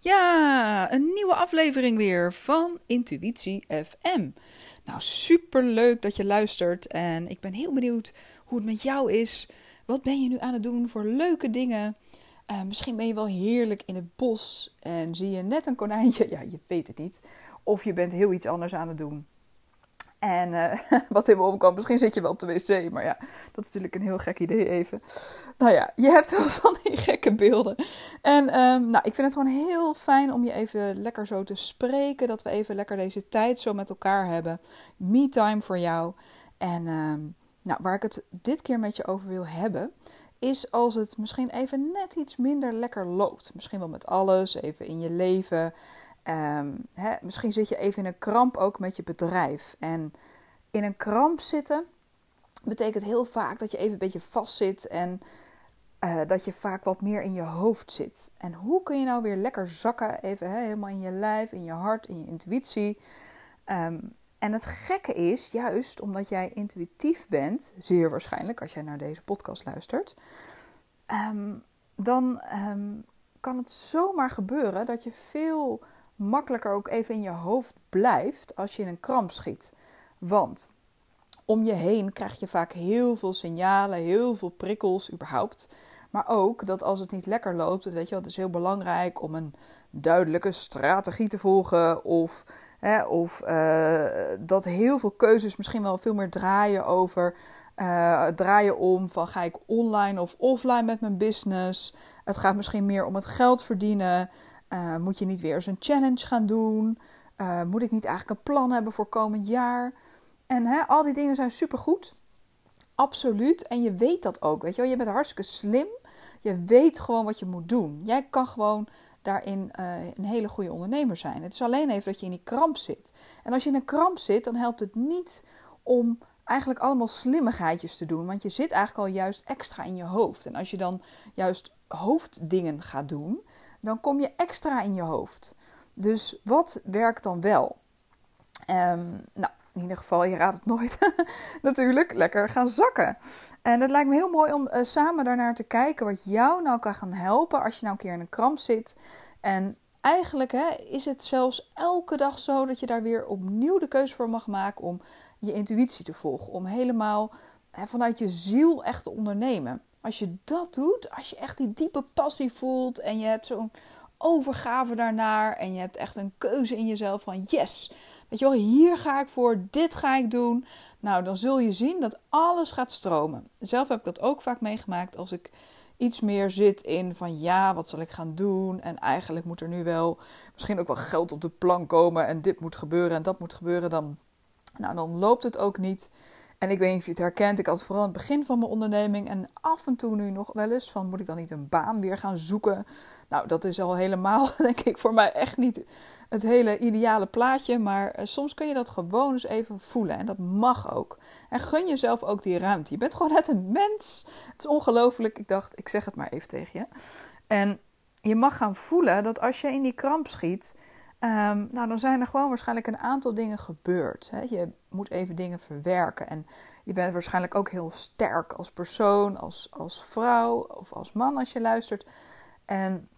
Ja, een nieuwe aflevering weer van Intuïtie FM. Nou, super leuk dat je luistert en ik ben heel benieuwd hoe het met jou is. Wat ben je nu aan het doen voor leuke dingen? Uh, misschien ben je wel heerlijk in het bos en zie je net een konijntje. Ja, je weet het niet. Of je bent heel iets anders aan het doen. En uh, wat in me opkwam, misschien zit je wel op de wc, maar ja, dat is natuurlijk een heel gek idee even. Nou ja, je hebt wel van die gekke beelden. En um, nou, ik vind het gewoon heel fijn om je even lekker zo te spreken, dat we even lekker deze tijd zo met elkaar hebben. Me time voor jou. En um, nou, waar ik het dit keer met je over wil hebben, is als het misschien even net iets minder lekker loopt. Misschien wel met alles, even in je leven. Hè, misschien zit je even in een kramp ook met je bedrijf. En in een kramp zitten betekent heel vaak dat je even een beetje vast zit en uh, dat je vaak wat meer in je hoofd zit. En hoe kun je nou weer lekker zakken, even helemaal in je lijf, in je hart, in je intuïtie. Um, en het gekke is, juist omdat jij intuïtief bent, zeer waarschijnlijk als jij naar deze podcast luistert, um, dan kan het zomaar gebeuren dat je veel makkelijker ook even in je hoofd blijft als je in een kramp schiet. Want om je heen krijg je vaak heel veel signalen, heel veel prikkels überhaupt. Maar ook dat als het niet lekker loopt, dat weet je, het is heel belangrijk om een duidelijke strategie te volgen. Of, hè, of uh, dat heel veel keuzes misschien wel veel meer draaien over. Uh, draaien om van ga ik online of offline met mijn business. Het gaat misschien meer om het geld verdienen. Uh, moet je niet weer eens een challenge gaan doen? Uh, moet ik niet eigenlijk een plan hebben voor komend jaar? En hè, al die dingen zijn supergoed. Absoluut. En je weet dat ook. Weet je, wel? je bent hartstikke slim. Je weet gewoon wat je moet doen. Jij kan gewoon daarin uh, een hele goede ondernemer zijn. Het is alleen even dat je in die kramp zit. En als je in een kramp zit, dan helpt het niet om eigenlijk allemaal slimmigheidjes te doen. Want je zit eigenlijk al juist extra in je hoofd. En als je dan juist hoofddingen gaat doen, dan kom je extra in je hoofd. Dus wat werkt dan wel? Um, nou, in ieder geval, je raadt het nooit. Natuurlijk, lekker gaan zakken. En het lijkt me heel mooi om uh, samen daarnaar te kijken wat jou nou kan gaan helpen als je nou een keer in een kramp zit. En eigenlijk hè, is het zelfs elke dag zo dat je daar weer opnieuw de keuze voor mag maken om je intuïtie te volgen. Om helemaal hè, vanuit je ziel echt te ondernemen. Als je dat doet, als je echt die diepe passie voelt en je hebt zo'n overgave daarnaar en je hebt echt een keuze in jezelf van yes, weet je wel, hier ga ik voor, dit ga ik doen. Nou, dan zul je zien dat alles gaat stromen. Zelf heb ik dat ook vaak meegemaakt als ik iets meer zit in van ja, wat zal ik gaan doen? En eigenlijk moet er nu wel misschien ook wel geld op de plank komen en dit moet gebeuren en dat moet gebeuren. Dan, nou, dan loopt het ook niet. En ik weet niet of je het herkent. Ik had vooral aan het begin van mijn onderneming. En af en toe nu nog wel eens van moet ik dan niet een baan weer gaan zoeken. Nou, dat is al helemaal, denk ik, voor mij echt niet het hele ideale plaatje. Maar uh, soms kun je dat gewoon eens even voelen. En dat mag ook. En gun jezelf ook die ruimte. Je bent gewoon net een mens. Het is ongelooflijk. Ik dacht, ik zeg het maar even tegen je. En je mag gaan voelen dat als je in die kramp schiet Um, nou, dan zijn er gewoon waarschijnlijk een aantal dingen gebeurd. Hè. Je moet even dingen verwerken. En je bent waarschijnlijk ook heel sterk als persoon, als, als vrouw of als man als je luistert. En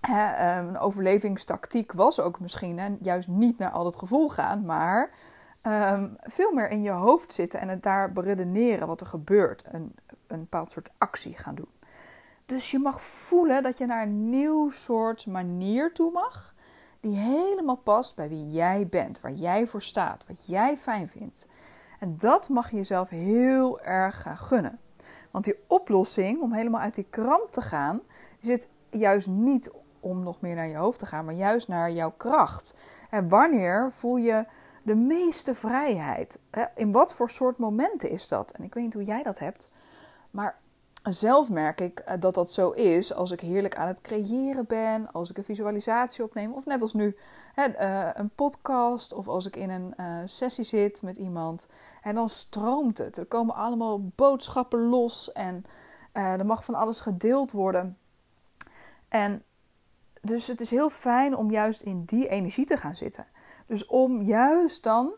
hè, um, een overlevingstactiek was ook misschien hè, juist niet naar al het gevoel gaan, maar um, veel meer in je hoofd zitten en het daar beredeneren wat er gebeurt. Een, een bepaald soort actie gaan doen. Dus je mag voelen dat je naar een nieuw soort manier toe mag die helemaal past bij wie jij bent, waar jij voor staat, wat jij fijn vindt. En dat mag je jezelf heel erg gaan gunnen. Want die oplossing om helemaal uit die kramp te gaan, zit juist niet om nog meer naar je hoofd te gaan, maar juist naar jouw kracht. En wanneer voel je de meeste vrijheid? In wat voor soort momenten is dat? En ik weet niet hoe jij dat hebt, maar zelf merk ik eh, dat dat zo is als ik heerlijk aan het creëren ben, als ik een visualisatie opneem, of net als nu eh, een podcast, of als ik in een uh, sessie zit met iemand. En dan stroomt het. Er komen allemaal boodschappen los en er mag van alles gedeeld worden. En dus het is heel fijn om juist in die energie te gaan zitten. Dus om juist dan,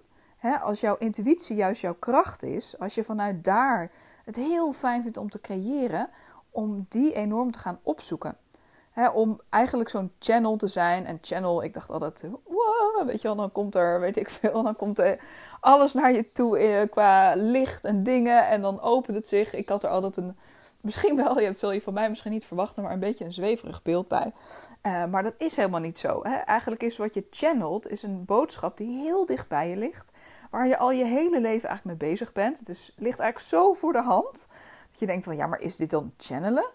als jouw intuïtie juist jouw kracht is, als je vanuit daar het heel fijn vindt om te creëren, om die enorm te gaan opzoeken. Hè, om eigenlijk zo'n channel te zijn. En channel, ik dacht altijd, wow, weet je wel, dan komt er, weet ik veel, dan komt er alles naar je toe eh, qua licht en dingen. En dan opent het zich. Ik had er altijd een, misschien wel, dat zul je van mij misschien niet verwachten, maar een beetje een zweverig beeld bij. Uh, maar dat is helemaal niet zo. Eigenlijk is wat je channelt, is een boodschap die heel dicht bij je ligt. Waar je al je hele leven eigenlijk mee bezig bent. Is, ligt eigenlijk zo voor de hand. Dat je denkt van, ja, maar is dit dan channelen?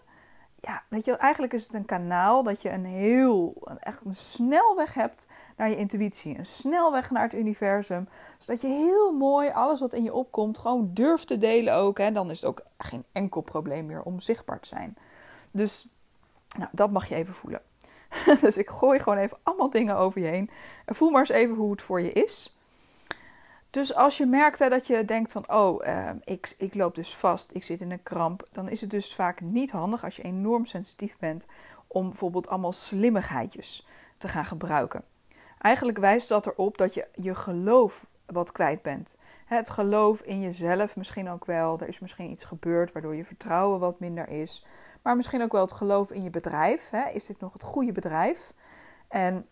ja, weet je, eigenlijk is het een kanaal dat je een heel, een, echt een snelweg hebt naar je intuïtie. Een snelweg naar het universum. Zodat je heel mooi alles wat in je opkomt gewoon durft te delen ook. Hè. Dan is het ook geen enkel probleem meer om zichtbaar te zijn. Dus nou, dat mag je even voelen. dus ik gooi gewoon even allemaal dingen over je heen. En voel maar eens even hoe het voor je is. Dus als je merkt hè, dat je denkt van, oh, ehm, ik, ik loop dus vast, ik zit in een kramp, dan is het dus vaak niet handig als je enorm sensitief bent om bijvoorbeeld allemaal slimmigheidjes te gaan gebruiken. Eigenlijk wijst dat erop dat je je geloof wat kwijt bent. Het geloof in jezelf misschien ook wel. Er is misschien iets gebeurd waardoor je vertrouwen wat minder is. Maar misschien ook wel het geloof in je bedrijf. Is dit nog het goede bedrijf? En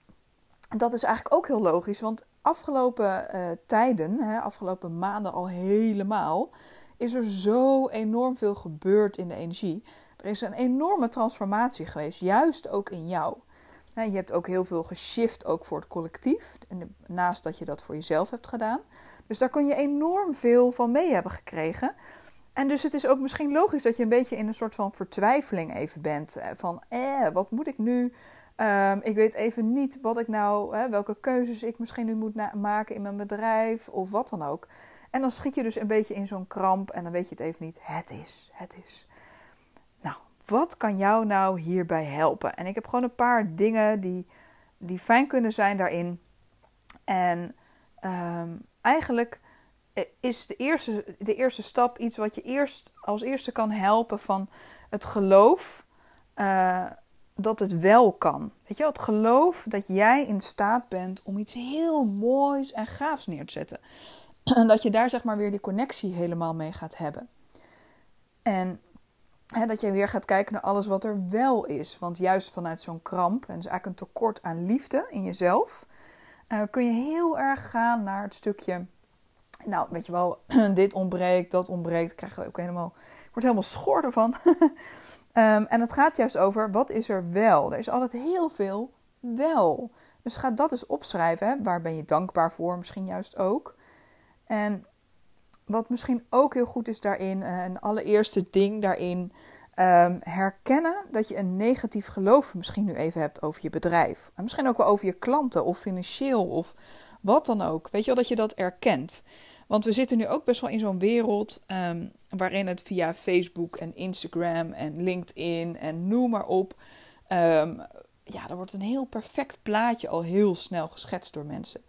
dat is eigenlijk ook heel logisch, want afgelopen uh, tijden, hè, afgelopen maanden al helemaal, is er zo enorm veel gebeurd in de energie. Er is een enorme transformatie geweest, juist ook in jou. je hebt ook heel veel geshift, ook voor het collectief, naast dat je dat voor jezelf hebt gedaan. Dus daar kun je enorm veel van mee hebben gekregen. En dus het is ook misschien logisch dat je een beetje in een soort van vertwijfeling even bent. Van, eh, wat moet ik nu? Um, ik weet even niet wat ik nou, hè, welke keuzes ik misschien nu moet maken in mijn bedrijf of wat dan ook. En dan schiet je dus een beetje in zo'n kramp en dan weet je het even niet. Het is, het is. Nou, wat kan jou nou hierbij helpen? En ik heb gewoon een paar dingen die, die fijn kunnen zijn daarin. En um, eigenlijk is de eerste, de eerste stap iets wat je eerst als eerste kan helpen van het geloof. Uh, dat het wel kan. Weet je, het geloof dat jij in staat bent om iets heel moois en gaafs neer te zetten. En dat je daar zeg maar weer die connectie helemaal mee gaat hebben. En hè, dat je weer gaat kijken naar alles wat er wel is. Want juist vanuit zo'n kramp, en dus eigenlijk een tekort aan liefde in jezelf, uh, kun je heel erg gaan naar het stukje. Nou, weet je wel, dit ontbreekt, dat ontbreekt. Ik krijg ook helemaal, ik word helemaal schor ervan. Um, en het gaat juist over wat is er wel. Er is altijd heel veel wel. Dus ga dat eens opschrijven. Waar ben je dankbaar voor? Misschien juist ook. En wat misschien ook heel goed is daarin, eh, een allereerste ding daarin, um, herkennen dat je een negatief geloof misschien nu even hebt over je bedrijf. En misschien ook wel over je klanten of financieel of wat dan ook. Weet je wel dat je dat erkent. Want we zitten nu ook best wel in zo'n wereld um, waarin het via Facebook en Instagram en LinkedIn en noem maar op. Um, ja, er wordt een heel perfect plaatje al heel snel geschetst door mensen.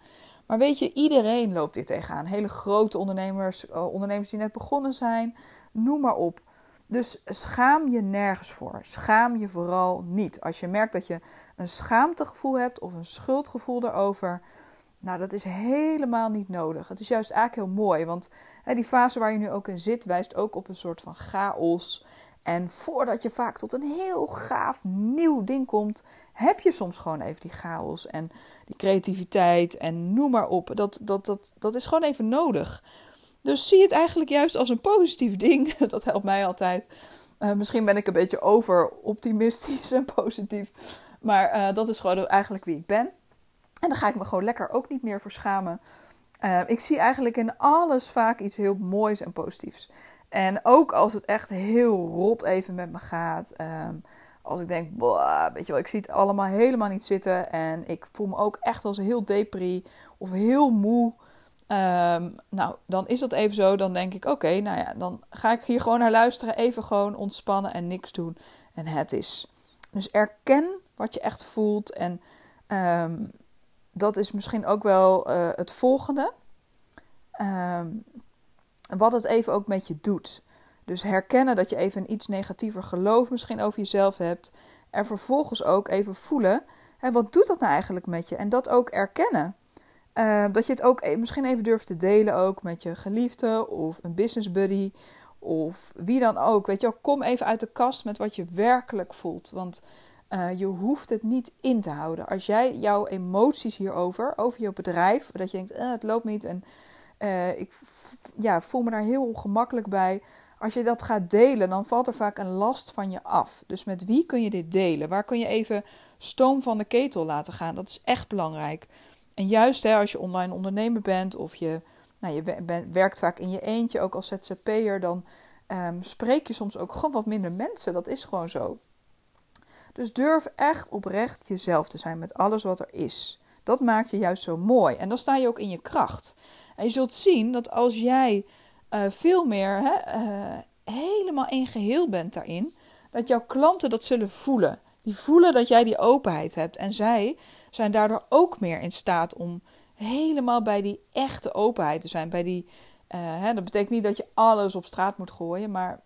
Maar weet je, iedereen loopt dit tegenaan. Hele grote ondernemers, uh, ondernemers die net begonnen zijn, noem maar op. Dus schaam je nergens voor. Schaam je vooral niet. Als je merkt dat je een schaamtegevoel hebt of een schuldgevoel daarover, nou, dat is helemaal niet nodig. Het is juist eigenlijk heel mooi, want hè, die fase waar je nu ook in zit, wijst ook op een soort van chaos. En voordat je vaak tot een heel gaaf nieuw ding komt, heb je soms gewoon even die chaos en die creativiteit en noem maar op. Dat, dat, dat, dat is gewoon even nodig. Dus zie het eigenlijk juist als een positief ding. Dat helpt mij altijd. Uh, misschien ben ik een beetje over optimistisch en positief. Maar uh, dat is gewoon eigenlijk wie ik ben. En dan ga ik me gewoon lekker ook niet meer voor schamen. Uh, ik zie eigenlijk in alles vaak iets heel moois en positiefs. En ook als het echt heel rot even met me gaat. Um, als ik denk, weet je wel, ik zie het allemaal helemaal niet zitten. En ik voel me ook echt eens heel depri of heel moe. Um, nou, dan is dat even zo. Dan denk ik, oké, nou ja, dan ga ik hier gewoon naar luisteren. Even gewoon ontspannen en niks doen. En het is. Dus erken wat je echt voelt. En um, dat is misschien ook wel uh, het volgende. Um, wat het even ook met je doet. Dus herkennen dat je even een iets negatiever geloof misschien over jezelf hebt. En vervolgens ook even voelen. Hè, wat doet dat nou eigenlijk met je? En dat ook erkennen. Uh, dat je het ook e-, misschien even durft te delen ook met je geliefde of een business buddy. Of wie dan ook. Weet je kom even uit de kast met wat je werkelijk voelt. Want Uh, je hoeft het niet in te houden. Als jij jouw emoties hierover, over je bedrijf, dat je denkt, eh, het loopt niet en uh, ik ja, voel me daar heel ongemakkelijk bij. Als je dat gaat delen, dan valt er vaak een last van je af. Dus met wie kun je dit delen? Waar kun je even stoom van de ketel laten gaan? Dat is echt belangrijk. En juist hè, als je online ondernemer bent of je, nou, je werkt vaak in je eentje, ook als ZZP'er, dan um, spreek je soms ook gewoon wat minder mensen. Dat is gewoon zo. Dus durf echt oprecht jezelf te zijn met alles wat er is. Dat maakt je juist zo mooi. En dan sta je ook in je kracht. En je zult zien dat als jij uh, veel meer hè, uh, helemaal in geheel bent daarin, dat jouw klanten dat zullen voelen. Die voelen dat jij die openheid hebt. En zij zijn daardoor ook meer in staat om helemaal bij die echte openheid te zijn. Bij die, uh, hè, dat betekent niet dat je alles op straat moet gooien, maar,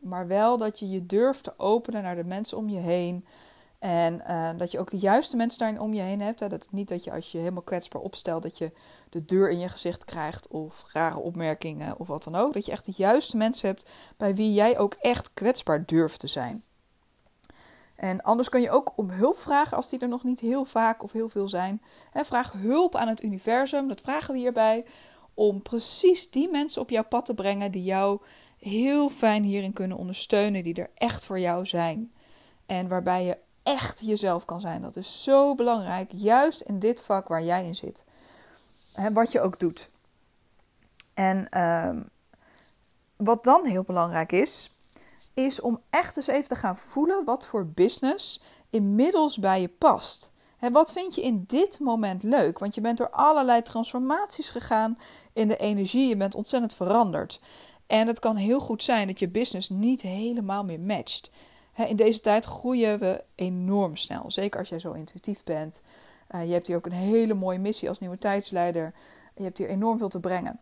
maar wel dat je je durft te openen naar de mensen om je heen. En uh, dat je ook de juiste mensen daarin om je heen hebt. Hè. Dat niet dat je als je helemaal kwetsbaar opstelt, dat je de deur in je gezicht krijgt of rare opmerkingen of wat dan ook. Dat je echt de juiste mensen hebt bij wie jij ook echt kwetsbaar durft te zijn. En anders kan je ook om hulp vragen als die er nog niet heel vaak of heel veel zijn. Hè, vraag hulp aan het universum, dat vragen we hierbij. Om precies die mensen op jouw pad te brengen die jou heel fijn hierin kunnen ondersteunen, die er echt voor jou zijn. En waarbij je echt jezelf kan zijn. Dat is zo belangrijk, juist in dit vak waar jij in zit. Hè, wat je ook doet. En uh, wat dan heel belangrijk is, is om echt eens even te gaan voelen wat voor business inmiddels bij je past. Hè, wat vind je in dit moment leuk? Want je bent door allerlei transformaties gegaan in de energie. Je bent ontzettend veranderd. En het kan heel goed zijn dat je business niet helemaal meer matcht in deze tijd groeien we enorm snel. Zeker als jij zo intuïtief bent. Uh, je hebt hier ook een hele mooie missie als nieuwe tijdsleider. Je hebt hier enorm veel te brengen.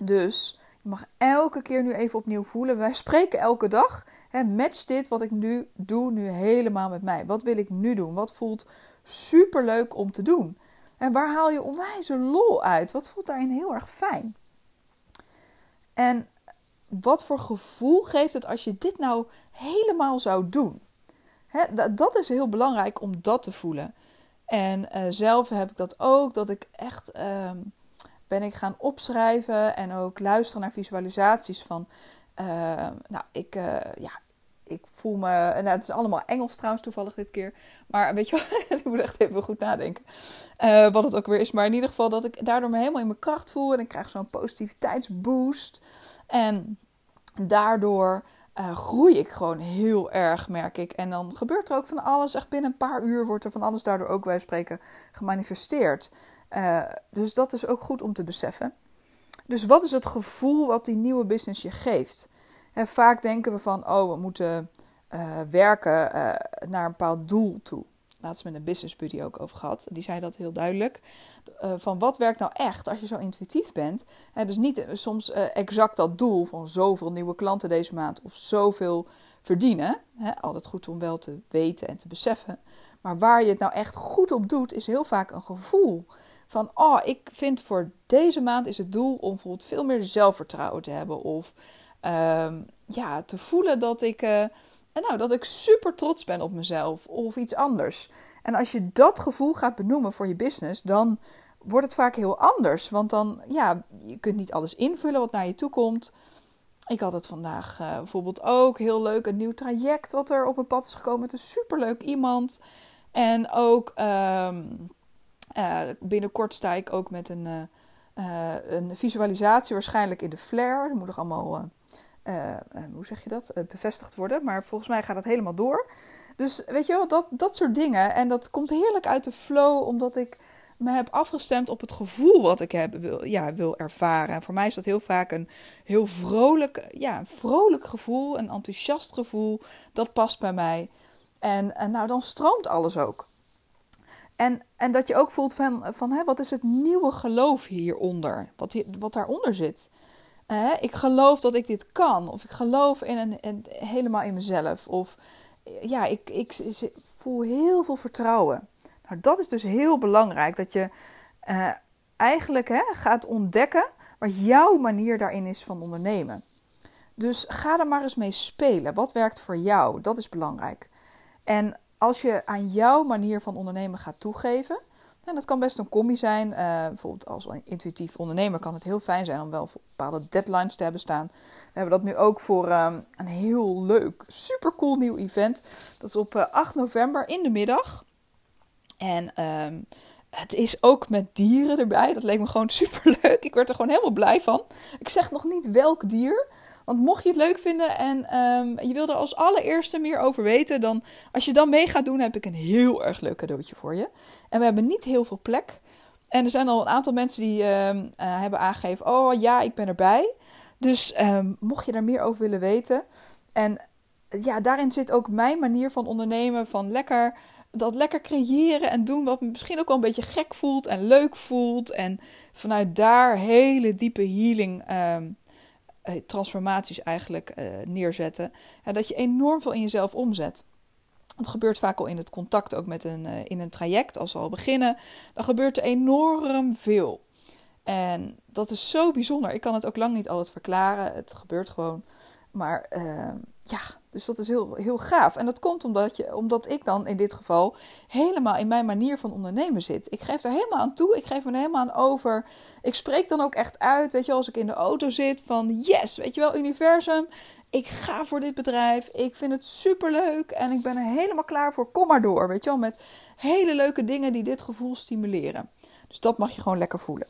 Dus je mag elke keer nu even opnieuw voelen. Wij spreken elke dag. Hè, match dit wat ik nu doe nu helemaal met mij. Wat wil ik nu doen? Wat voelt super leuk om te doen? En waar haal je onwijze lol uit? Wat voelt daarin heel erg fijn? En wat voor gevoel geeft het als je dit nou helemaal zou doen? dat is heel belangrijk om dat te voelen. En uh, zelf heb ik dat ook, dat ik echt ehm, ben ik gaan opschrijven en ook luisteren naar visualisaties van, ehm, nou, ik, uh, ja, ik voel me, nou, het is allemaal Engels trouwens toevallig dit keer, maar weet je ik moet echt even goed nadenken wat het ook weer is. Maar in ieder geval dat ik daardoor me helemaal in mijn kracht voel en ik krijg zo'n positiviteitsboost. En daardoor uh, groei ik gewoon heel erg, merk ik. En dan gebeurt er ook van alles. Echt binnen een paar uur wordt er van alles daardoor ook, wij spreken, gemanifesteerd. Uh, dus dat is ook goed om te beseffen. Dus wat is het gevoel wat die nieuwe business je geeft? Vaak denken we van, oh, we moeten uh, werken naar een bepaald doel toe. Laatst met een business buddy ook over gehad. Die zei dat heel duidelijk. Uh, van wat werkt nou echt als je zo intuïtief bent. Hè, dus niet uh, soms uh, exact dat doel van zoveel nieuwe klanten deze maand of zoveel verdienen. Altijd goed om wel te weten en te beseffen. Maar waar je het nou echt goed op doet, is heel vaak een gevoel. Van, oh, ik vind voor deze maand is het doel om bijvoorbeeld veel meer zelfvertrouwen te hebben. Of ehm, ja, te voelen dat ik en nou, dat ik super trots ben op mezelf of iets anders. En als je dat gevoel gaat benoemen voor je business, dan wordt het vaak heel anders. Want dan, ja, je kunt niet alles invullen wat naar je toe komt. Ik had het vandaag uh, bijvoorbeeld ook heel leuk, een nieuw traject wat er op mijn pad is gekomen met een superleuk iemand. En ook um, uh, binnenkort sta ik ook met een, uh, een visualisatie, waarschijnlijk in de Flare. Dat moet nog allemaal uh, hoe zeg je dat, uh, bevestigd worden. Maar volgens mij gaat het helemaal door. Dus weet je wel, dat, dat soort dingen. En dat komt heerlijk uit de flow, omdat ik me heb afgestemd op het gevoel wat ik heb, wil, ja, wil ervaren. En voor mij is dat heel vaak een heel vrolijk, ja, een vrolijk gevoel, een enthousiast gevoel. Dat past bij mij. En, en nou, dan stroomt alles ook. En, en dat je ook voelt van, van hè, wat is het nieuwe geloof hieronder? Wat, wat daaronder zit ik geloof dat ik dit kan. Of ik geloof in een, helemaal in mezelf. Of ja, ik, ik, voel heel veel vertrouwen. Nou, dat is dus heel belangrijk. Dat je uh, eigenlijk hè, gaat ontdekken wat jouw manier daarin is van ondernemen. Dus ga er maar eens mee spelen. Wat werkt voor jou? Dat is belangrijk. En als je aan jouw manier van ondernemen gaat toegeven, en dat kan best een combi zijn. Uh, bijvoorbeeld als intuïtief ondernemer kan het heel fijn zijn om wel bepaalde deadlines te hebben staan. We hebben dat nu ook voor um, een heel leuk, super cool nieuw event. Dat is op uh, eh, 8 november in de middag. En um, het is ook met dieren erbij. Dat leek me gewoon super leuk. Ik werd er gewoon helemaal blij van. Ik zeg nog niet welk dier. Want mocht je het leuk vinden en um, je wil er als allereerste meer over weten, dan als je dan mee gaat doen, heb ik een heel erg leuk cadeautje voor je. En we hebben niet heel veel plek. En er zijn al een aantal mensen die um, uh, hebben aangegeven: Oh ja, ik ben erbij. Dus um, mocht je daar meer over willen weten. En ja, daarin zit ook mijn manier van ondernemen: van lekker dat lekker creëren en doen wat misschien ook wel een beetje gek voelt en leuk voelt. En vanuit daar hele diepe healing transformaties eigenlijk uh, neerzetten. En dat je enorm veel in jezelf omzet. Dat gebeurt vaak al in het contact, ook met een, uh, in een traject. Als we al beginnen, dan gebeurt er enorm veel. En dat is zo bijzonder. Ik kan het ook lang niet alles verklaren. Het gebeurt gewoon. Maar uh, ja, dus dat is heel, heel gaaf. En dat komt omdat, je, omdat ik dan in dit geval helemaal in mijn manier van ondernemen zit. Ik geef er helemaal aan toe. Ik geef me er helemaal aan over. Ik spreek dan ook echt uit, weet je, als ik in de auto zit van yes, weet je wel, universum. Ik ga voor dit bedrijf. Ik vind het super leuk en ik ben er helemaal klaar voor. Kom maar door, weet je wel, met hele leuke dingen die dit gevoel stimuleren. Dus dat mag je gewoon lekker voelen.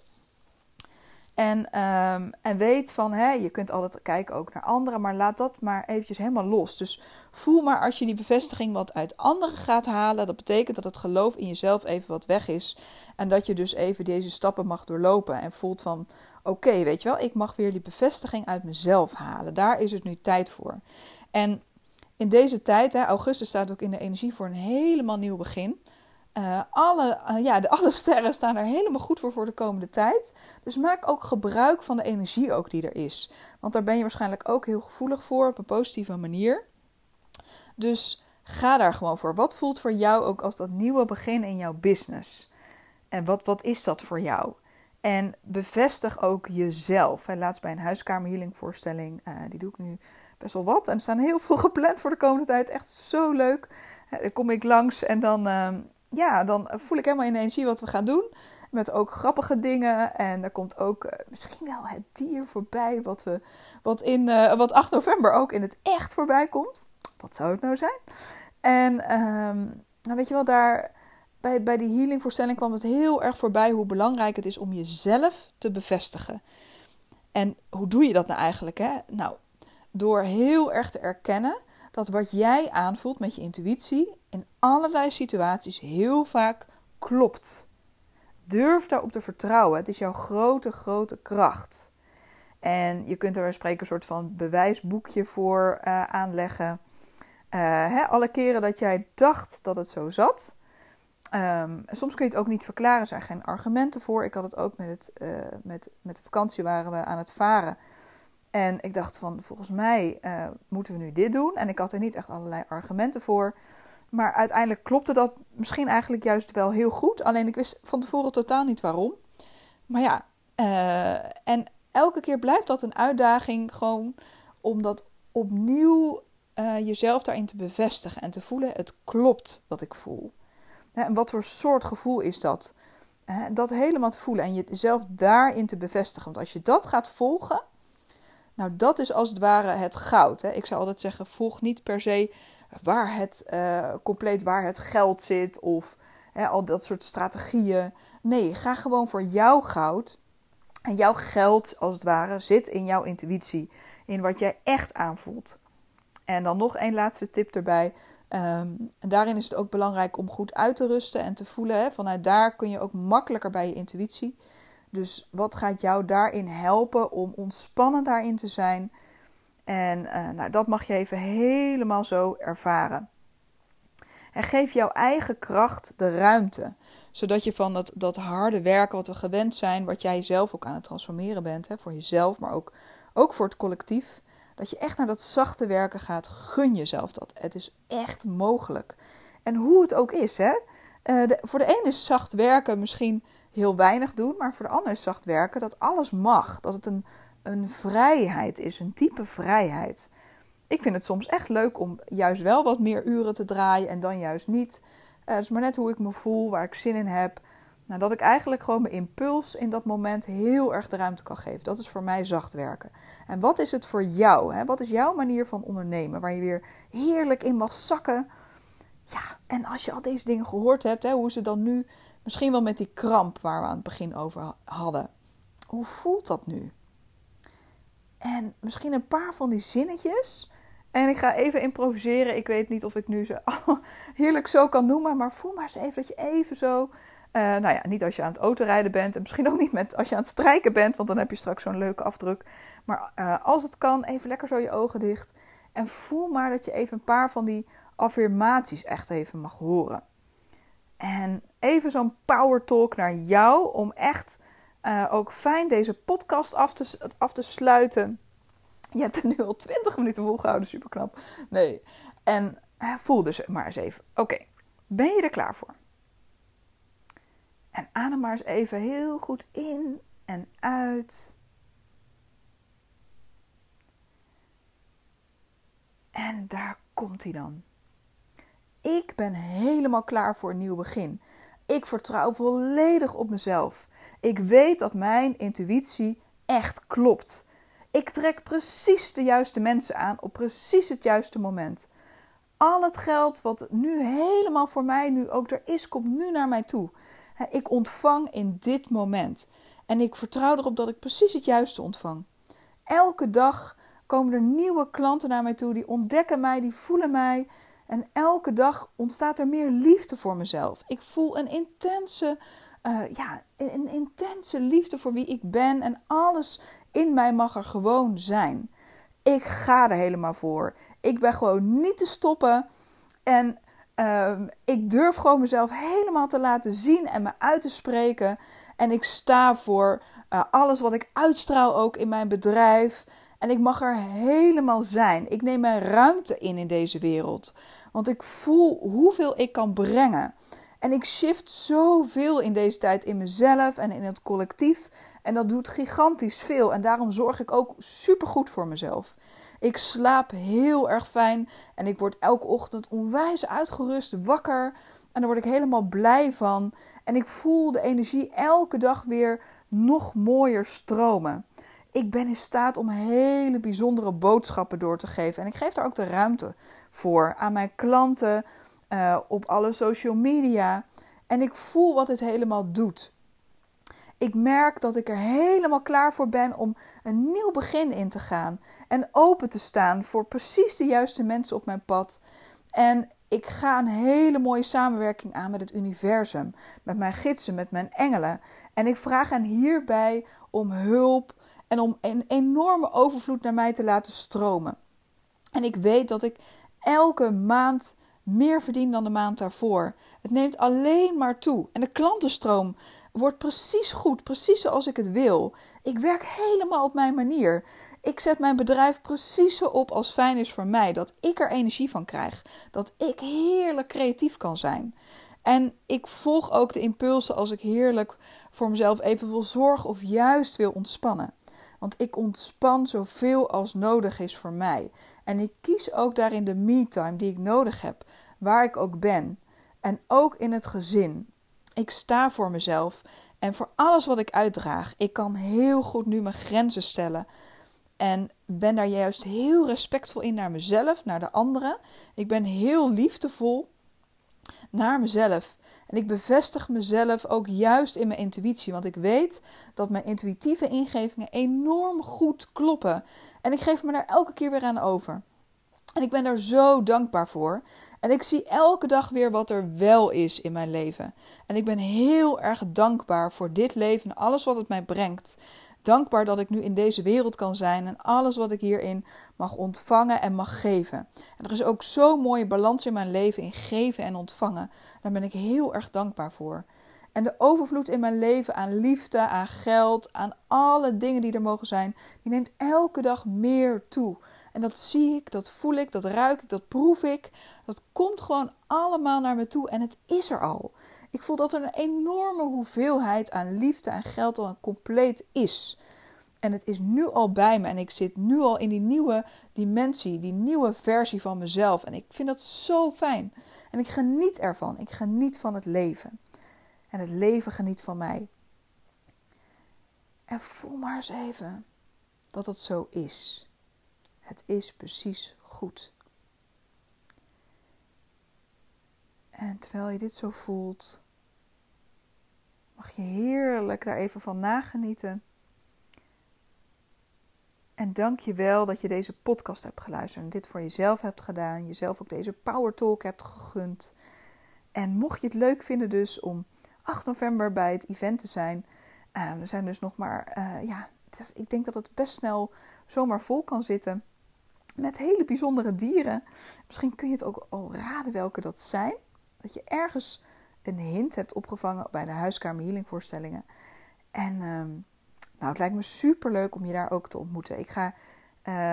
En, um, en weet van, hè, je kunt altijd kijken ook naar anderen, maar laat dat maar eventjes helemaal los. Dus voel maar als je die bevestiging wat uit anderen gaat halen, dat betekent dat het geloof in jezelf even wat weg is. En dat je dus even deze stappen mag doorlopen en voelt van, oké, weet je wel, ik mag weer die bevestiging uit mezelf halen. Daar is het nu tijd voor. En in deze tijd, hè, augustus staat ook in de energie voor een helemaal nieuw begin. Uh, alle, uh, ja, de, alle sterren staan er helemaal goed voor voor de komende tijd. Dus maak ook gebruik van de energie ook die er is. Want daar ben je waarschijnlijk ook heel gevoelig voor op een positieve manier. Dus ga daar gewoon voor. Wat voelt voor jou ook als dat nieuwe begin in jouw business? En wat, wat is dat voor jou? En bevestig ook jezelf. En laatst bij een huiskamerhealing voorstelling, uh, die doe ik nu best wel wat. En er staan heel veel gepland voor de komende tijd. Echt zo leuk. Dan kom ik langs en dan ehm, ja, dan voel ik helemaal in de energie wat we gaan doen. Met ook grappige dingen. En er komt ook uh, misschien wel het dier voorbij. Wat, we, wat, in, uh, wat 8 november ook in het echt voorbij komt. Wat zou het nou zijn? En um, nou weet je wel, daar bij, bij die healingvoorstelling kwam het heel erg voorbij hoe belangrijk het is om jezelf te bevestigen. En hoe doe je dat nou eigenlijk? Hè? Nou, door heel erg te erkennen dat wat jij aanvoelt met je intuïtie in allerlei situaties heel vaak klopt. Durf daarop te vertrouwen. Het is jouw grote, grote kracht. En je kunt er spreken een soort van bewijsboekje voor uh, aanleggen. Uh, hè, alle keren dat jij dacht dat het zo zat. Um, soms kun je het ook niet verklaren, er zijn geen argumenten voor. Ik had het ook met, het, uh, met, met de vakantie waren we aan het varen. En ik dacht van, volgens mij uh, moeten we nu dit doen. En ik had er niet echt allerlei argumenten voor. Maar uiteindelijk klopte dat misschien eigenlijk juist wel heel goed. Alleen ik wist van tevoren totaal niet waarom. Maar ja, uh, en elke keer blijft dat een uitdaging. Gewoon om dat opnieuw uh, jezelf daarin te bevestigen en te voelen: het klopt wat ik voel. En wat voor soort gevoel is dat? Dat helemaal te voelen en jezelf daarin te bevestigen. Want als je dat gaat volgen, nou dat is als het ware het goud. Hè? Ik zou altijd zeggen: volg niet per se waar het uh, compleet waar het geld zit of hè, al dat soort strategieën. Nee, ga gewoon voor jouw goud. En jouw geld, als het ware, zit in jouw intuïtie. In wat jij echt aanvoelt. En dan nog één laatste tip erbij. En daarin is het ook belangrijk om goed uit te rusten en te voelen. Hè? Vanuit daar kun je ook makkelijker bij je intuïtie. Dus wat gaat jou daarin helpen om ontspannen daarin te zijn? En uh, nou, dat mag je even helemaal zo ervaren. En geef jouw eigen kracht de ruimte. Zodat je van dat, dat harde werken wat we gewend zijn, wat jij zelf ook aan het transformeren bent, hè, voor jezelf, maar ook, ook voor het collectief. Dat je echt naar dat zachte werken gaat. Gun jezelf dat. Het is echt mogelijk. En hoe het ook is, hè. De, voor de ene is zacht werken misschien heel weinig doen, maar voor de ander is zacht werken dat alles mag. Dat het een een vrijheid is, een type vrijheid. Ik vind het soms echt leuk om juist wel wat meer uren te draaien en dan juist niet. Het is maar net hoe ik me voel, waar ik zin in heb. Nou, dat ik eigenlijk gewoon mijn impuls in dat moment heel erg de ruimte kan geven. Dat is voor mij zacht werken. En wat is het voor jou? Hè? Wat is jouw manier van ondernemen? Waar je weer heerlijk in mag zakken. Ja, en als je al deze dingen gehoord hebt, hè, hoe het dan nu? Misschien wel met die kramp waar we aan het begin over hadden. Hoe voelt dat nu? En misschien een paar van die zinnetjes. En ik ga even improviseren. Ik weet niet of ik nu ze heerlijk zo kan noemen. Maar voel maar eens even dat je even zo uh, nou ja, niet als je aan het autorijden bent. En misschien ook niet met, als je aan het strijken bent. Want dan heb je straks zo'n leuke afdruk. Maar uh, als het kan, even lekker zo je ogen dicht. En voel maar dat je even een paar van die affirmaties echt even mag horen. En even zo'n power talk naar jou. Om echt uh, ook fijn deze podcast af te, af te sluiten. Je hebt het nu al 20 minuten volgehouden, super knap. Nee. En voel dus maar eens even. Oké, ben je er klaar voor? En adem maar eens even heel goed in en uit. En daar komt hij dan. Ik ben helemaal klaar voor een nieuw begin. Ik vertrouw volledig op mezelf. Ik weet dat mijn intuïtie echt klopt. Ik trek precies de juiste mensen aan op precies het juiste moment. Al het geld wat nu helemaal voor mij nu ook er is, komt nu naar mij toe. Ik ontvang in dit moment. En ik vertrouw erop dat ik precies het juiste ontvang. Elke dag komen er nieuwe klanten naar mij toe. Die ontdekken mij, die voelen mij. En elke dag ontstaat er meer liefde voor mezelf. Ik voel een intense, uh, ja, een intense liefde voor wie ik ben. En alles in mij mag er gewoon zijn. Ik ga er helemaal voor. Ik ben gewoon niet te stoppen. En Ehm, ik durf gewoon mezelf helemaal te laten zien en me uit te spreken. En ik sta voor uh, alles wat ik uitstraal ook in mijn bedrijf. En ik mag er helemaal zijn. Ik neem mijn ruimte in in deze wereld. Want ik voel hoeveel ik kan brengen. En ik shift zoveel in deze tijd in mezelf en in het collectief. En dat doet gigantisch veel. En daarom zorg ik ook super goed voor mezelf. Ik slaap heel erg fijn en ik word elke ochtend onwijs uitgerust, wakker. En daar word ik helemaal blij van. En ik voel de energie elke dag weer nog mooier stromen. Ik ben in staat om hele bijzondere boodschappen door te geven. En ik geef daar ook de ruimte voor aan mijn klanten, uh, op alle social media. En ik voel wat het helemaal doet. Ik merk dat ik er helemaal klaar voor ben om een nieuw begin in te gaan. En open te staan voor precies de juiste mensen op mijn pad. En ik ga een hele mooie samenwerking aan met het universum. Met mijn gidsen, met mijn engelen. En ik vraag hen hierbij om hulp en om een enorme overvloed naar mij te laten stromen. En ik weet dat ik elke maand meer verdien dan de maand daarvoor. Het neemt alleen maar toe. En de klantenstroom wordt precies goed, precies zoals ik het wil. Ik werk helemaal op mijn manier. Ik zet mijn bedrijf precies zo op als fijn is voor mij. Dat ik er energie van krijg. Dat ik heerlijk creatief kan zijn. En ik volg ook de impulsen als ik heerlijk voor mezelf even wil zorgen of juist wil ontspannen. Want ik ontspan zoveel als nodig is voor mij. En ik kies ook daarin de me-time die ik nodig heb, waar ik ook ben. En ook in het gezin. Ik sta voor mezelf en voor alles wat ik uitdraag. Ik kan heel goed nu mijn grenzen stellen. En ben daar juist heel respectvol in naar mezelf, naar de anderen. Ik ben heel liefdevol naar mezelf. En ik bevestig mezelf ook juist in mijn intuïtie. Want ik weet dat mijn intuïtieve ingevingen enorm goed kloppen. En ik geef me daar elke keer weer aan over. En ik ben daar zo dankbaar voor. En ik zie elke dag weer wat er wel is in mijn leven. En ik ben heel erg dankbaar voor dit leven en alles wat het mij brengt. Dankbaar dat ik nu in deze wereld kan zijn en alles wat ik hierin mag ontvangen en mag geven. En er is ook zo'n mooie balans in mijn leven in geven en ontvangen. Daar ben ik heel erg dankbaar voor. En de overvloed in mijn leven aan liefde, aan geld, aan alle dingen die er mogen zijn, die neemt elke dag meer toe. En dat zie ik, dat voel ik, dat ruik ik, dat proef ik. Dat komt gewoon allemaal naar me toe en het is er al. Ik voel dat er een enorme hoeveelheid aan liefde en geld al compleet is. En het is nu al bij me en ik zit nu al in die nieuwe dimensie, die nieuwe versie van mezelf. En ik vind dat zo fijn. En ik geniet ervan. Ik geniet van het leven. En het leven geniet van mij. En voel maar eens even dat het zo is. Het is precies goed. En terwijl je dit zo voelt, mag je heerlijk daar even van nagenieten. En dank je wel dat je deze podcast hebt geluisterd en dit voor jezelf hebt gedaan. Jezelf ook deze Power Talk hebt gegund. En mocht je het leuk vinden dus om 8 november bij het event te zijn. Uh, er zijn dus nog maar, uh, ja, ik denk dat het best snel zomaar vol kan zitten. Met hele bijzondere dieren. Misschien kun je het ook al raden welke dat zijn. Dat je ergens een hint hebt opgevangen bij de huiskamer healingvoorstellingen. En uh, nou, het lijkt me super leuk om je daar ook te ontmoeten. Ik ga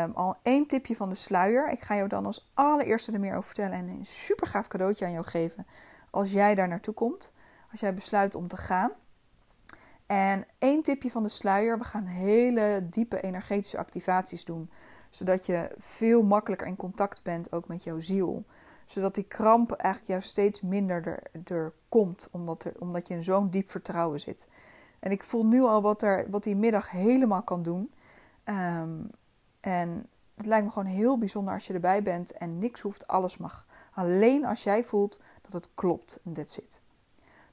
um, al één tipje van de sluier. Ik ga jou dan als allereerste er meer over vertellen en een super gaaf cadeautje aan jou geven als jij daar naartoe komt. Als jij besluit om te gaan. En één tipje van de sluier. We gaan hele diepe energetische activaties doen. Zodat je veel makkelijker in contact bent ook met jouw ziel. Zodat die kramp eigenlijk jou steeds minder er, er komt. Omdat, er, omdat je in zo'n diep vertrouwen zit. En ik voel nu al wat, er, wat die middag helemaal kan doen. Um, en het lijkt me gewoon heel bijzonder als je erbij bent en niks hoeft, alles mag. Alleen als jij voelt dat het klopt en that's it.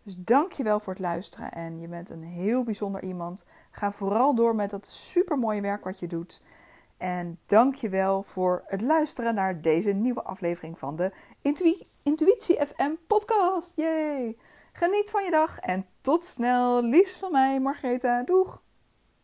Dus dank je wel voor het luisteren en je bent een heel bijzonder iemand. Ga vooral door met dat supermooie werk wat je doet. En dank je wel voor het luisteren naar deze nieuwe aflevering van de Intuïtie FM podcast. Yay! Geniet van je dag en tot snel. Liefst van mij, Margaretha. Doeg!